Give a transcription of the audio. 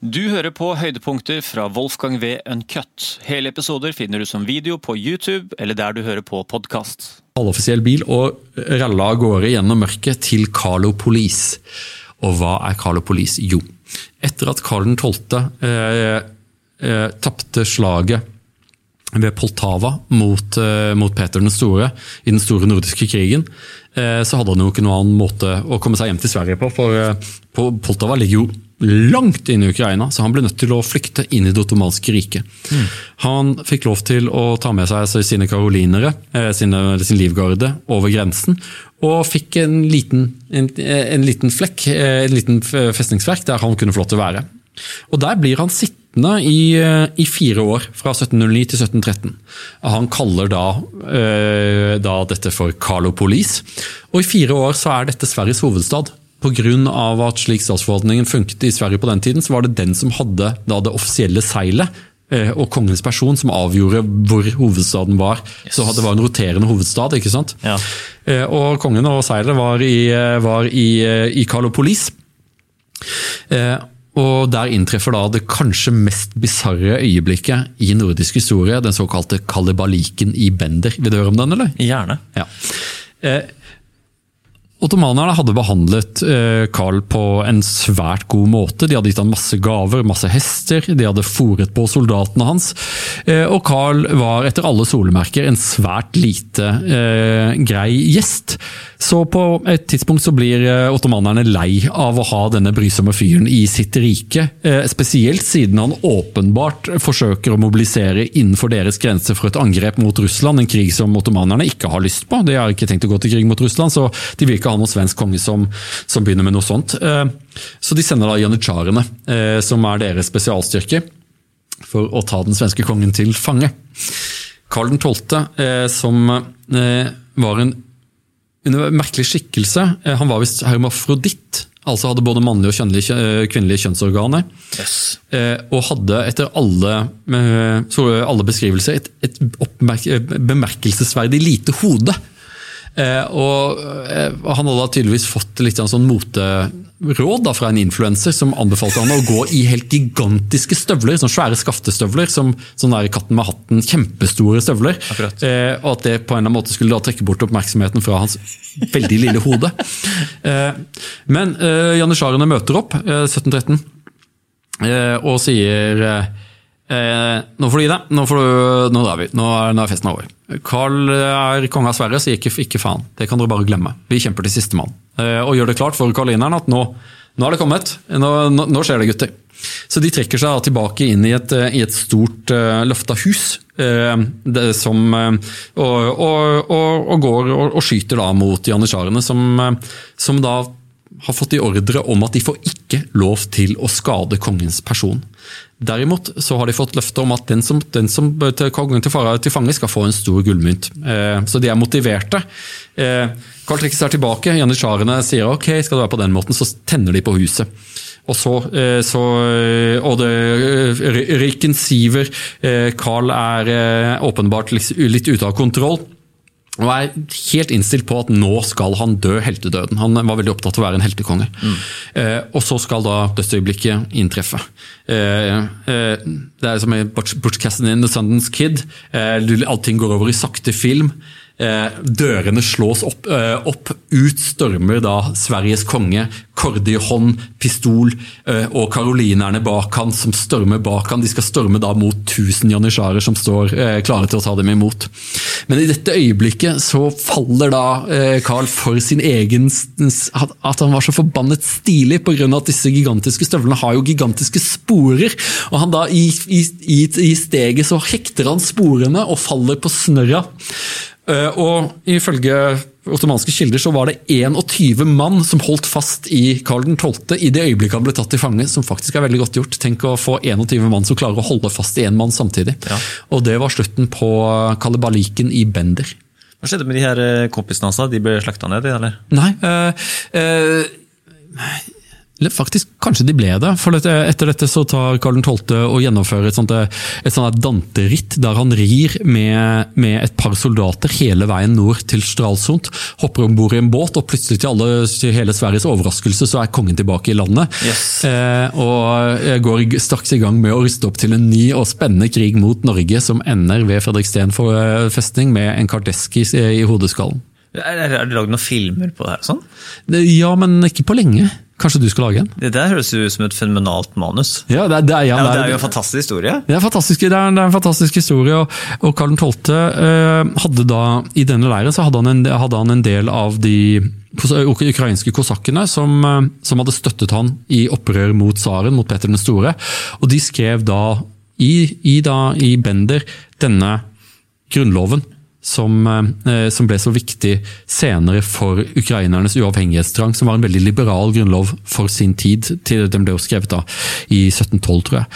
Du hører på høydepunkter fra Wolfgang V. Uncut. Hele episoder finner du som video på YouTube eller der du hører på podkast. halvoffisiell bil og ralla av gårde gjennom mørket til Carlo Police. Og hva er Carlo Police? Jo, etter at Carl 12. Eh, eh, tapte slaget ved Poltava mot, eh, mot Peter den store i den store nordiske krigen, eh, så hadde han jo ikke noen annen måte å komme seg hjem til Sverige på. For eh, Poltava ligger jo langt inn i Ukraina, så han ble nødt til å flykte inn i det ottomanske riket. Han fikk lov til å ta med seg altså, sine karolinere, eh, sine, sin livgarde, over grensen. Og fikk en liten, en, en liten flekk, eh, en liten festningsverk, der han kunne få lov til å være. Og Der blir han sittende i, eh, i fire år, fra 1709 til 1713. Han kaller da, eh, da dette for Carlo Police. Og i fire år så er dette Sveriges hovedstad. Pga. at slik statsforvaltningen funket i Sverige på den tiden, så var det den som hadde da det offisielle seilet eh, og kongens person som avgjorde hvor hovedstaden var. Så det var en roterende hovedstad. ikke sant? Ja. Eh, Og kongen og seilet var i, eh, var i, i Carlopolis. Eh, Og der inntreffer da det kanskje mest bisarre øyeblikket i nordisk historie, den såkalte kalibaliken i Bender. Vil du høre om den, eller? Gjerne. Ja. Ottomanerne hadde behandlet eh, Karl på en svært god måte. De hadde gitt han masse gaver, masse hester, de hadde fòret på soldatene hans. Eh, og Karl var etter alle solemerker en svært lite eh, grei gjest. Så på et tidspunkt så blir eh, ottomanerne lei av å ha denne brysomme fyren i sitt rike. Eh, spesielt siden han åpenbart forsøker å mobilisere innenfor deres grenser for et angrep mot Russland. En krig som ottomanerne ikke har lyst på. De har ikke tenkt å gå til krig mot Russland, så de vil ikke ha noen svensk konge som, som begynner med noe sånt. Eh, Så de sender da janitsjarene, som er deres spesialstyrke, for å ta den svenske kongen til fange. Karl 12., eh, som var en, en merkelig skikkelse, eh, han var visst hermafroditt, altså hadde både mannlige og kjønnelige, eh, kvinnelige kjønnsorganer. Yes. Eh, og hadde etter alle, alle beskrivelser et, et bemerkelsesverdig lite hode. Eh, og eh, Han hadde tydeligvis fått litt sånn moteråd da, fra en influenser som anbefalte han å gå i helt gigantiske støvler, sånne svære skaftestøvler, som sånn der katten med hatten, kjempestore støvler. Akkurat. Eh, og at det på en eller annen måte skulle da trekke bort oppmerksomheten fra hans veldig lille hode. Eh, men janitsjarene møter opp eh, 1713 eh, og sier eh, eh, nå får du gi deg, nå, du, nå vi, nå er, nå er festen over. Carl er konge av Sverige, så ikke, ikke faen, det kan dere bare glemme. Vi kjemper til sistemann. Eh, og gjør det klart for karlineren at nå, nå er det kommet, nå, skjer det gutter. Så de trekker seg tilbake inn i et, eh, i et stort uh, løfta hus, eh, det, som, eh, og, og, og, og går og, skyter da mot janitsjarene, som, eh, som da har fått i ordre om at de får ikke lov til å skade kongens person. Derimot så har de fått løfte om at den som, den som kongen til, fare til fange skal få en stor gullmynt. Eh, så de er motiverte. Eh, Karl trekker seg tilbake, janitsjarene sier ok, skal det være på den måten, så tenner de på huset. Og så, eh, så eh, Og det, eh, siver. Eh, Carl er åpenbart litt ute av kontroll. Og er helt innstilt på at nå skal han dø heltedøden. Han var veldig opptatt av å være en heltekonge. Eh, og så skal da dødsøyeblikket inntreffe. Eh, eh, det er som i Butch Cassidy The Sundance Kid. Eh, allting går over i sakte film. Eh, dørene slås opp, eh, opp. Ut stormer da Sveriges konge, korde i hånd, pistol, eh, og karolinerne bak han som stormer bak han. De skal storme da mot 1000 janitsjarer som står klare til å ta dem imot. Men i dette øyeblikket så faller da Carl for sin egen at han var så forbannet stilig pga. at disse gigantiske støvlene har jo gigantiske sporer. Og han da i, i, i, i steget så hekter han sporene og faller på snørra. Eh, Og ifølge ottomanske kilder så var det 21 mann som holdt fast i Karl 12. i det øyeblikket han ble tatt til fange, som faktisk er veldig godt gjort. Tenk å få 21 mann som klarer å holde fast i én mann samtidig. Ja. Og det var slutten på kalibaliken i Bender. Hva skjedde med de her eh, kompisene hans? De ble slakta ned, eller? Nei, øh, eh, eller faktisk, kanskje de ble det. For etter dette så tar Karl 12. og gjennomfører et sånt, et sånt Dante-ritt, der han rir med, med, et par soldater hele veien nord til Stralsund. Hopper om bord i en båt, og plutselig til, alle, til hele Sveriges overraskelse så er kongen tilbake i landet. Yes. Eh, og går straks i gang med å ruste opp til en ny og spennende krig mot Norge, som ender ved Fredriksten eh, festning med en kardeski i hodeskallen. Er det lagd noen filmer på det her? sånn? Ja, men ikke på lenge. Kanskje du skal lage en? Det der høres ut som et fenomenalt manus. Ja, det, det, ja, ja, det er jo en fantastisk historie. Det er, fantastisk, det er, det er en fantastisk historie. og, og Karl 12. Eh, hadde da, I denne leiren så hadde han, en, hadde han en del av de ukrainske kosakkene som, eh, som, hadde støttet han i opprør mot tsaren, mot Petter den store. Og de skrev da i, i, da, i Bender denne grunnloven som, eh, som, ble så viktig senere for ukrainernes uavhengighetstrang, som var en veldig liberal grunnlov for sin tid. til Den ble jo skrevet da i 1712, tror jeg.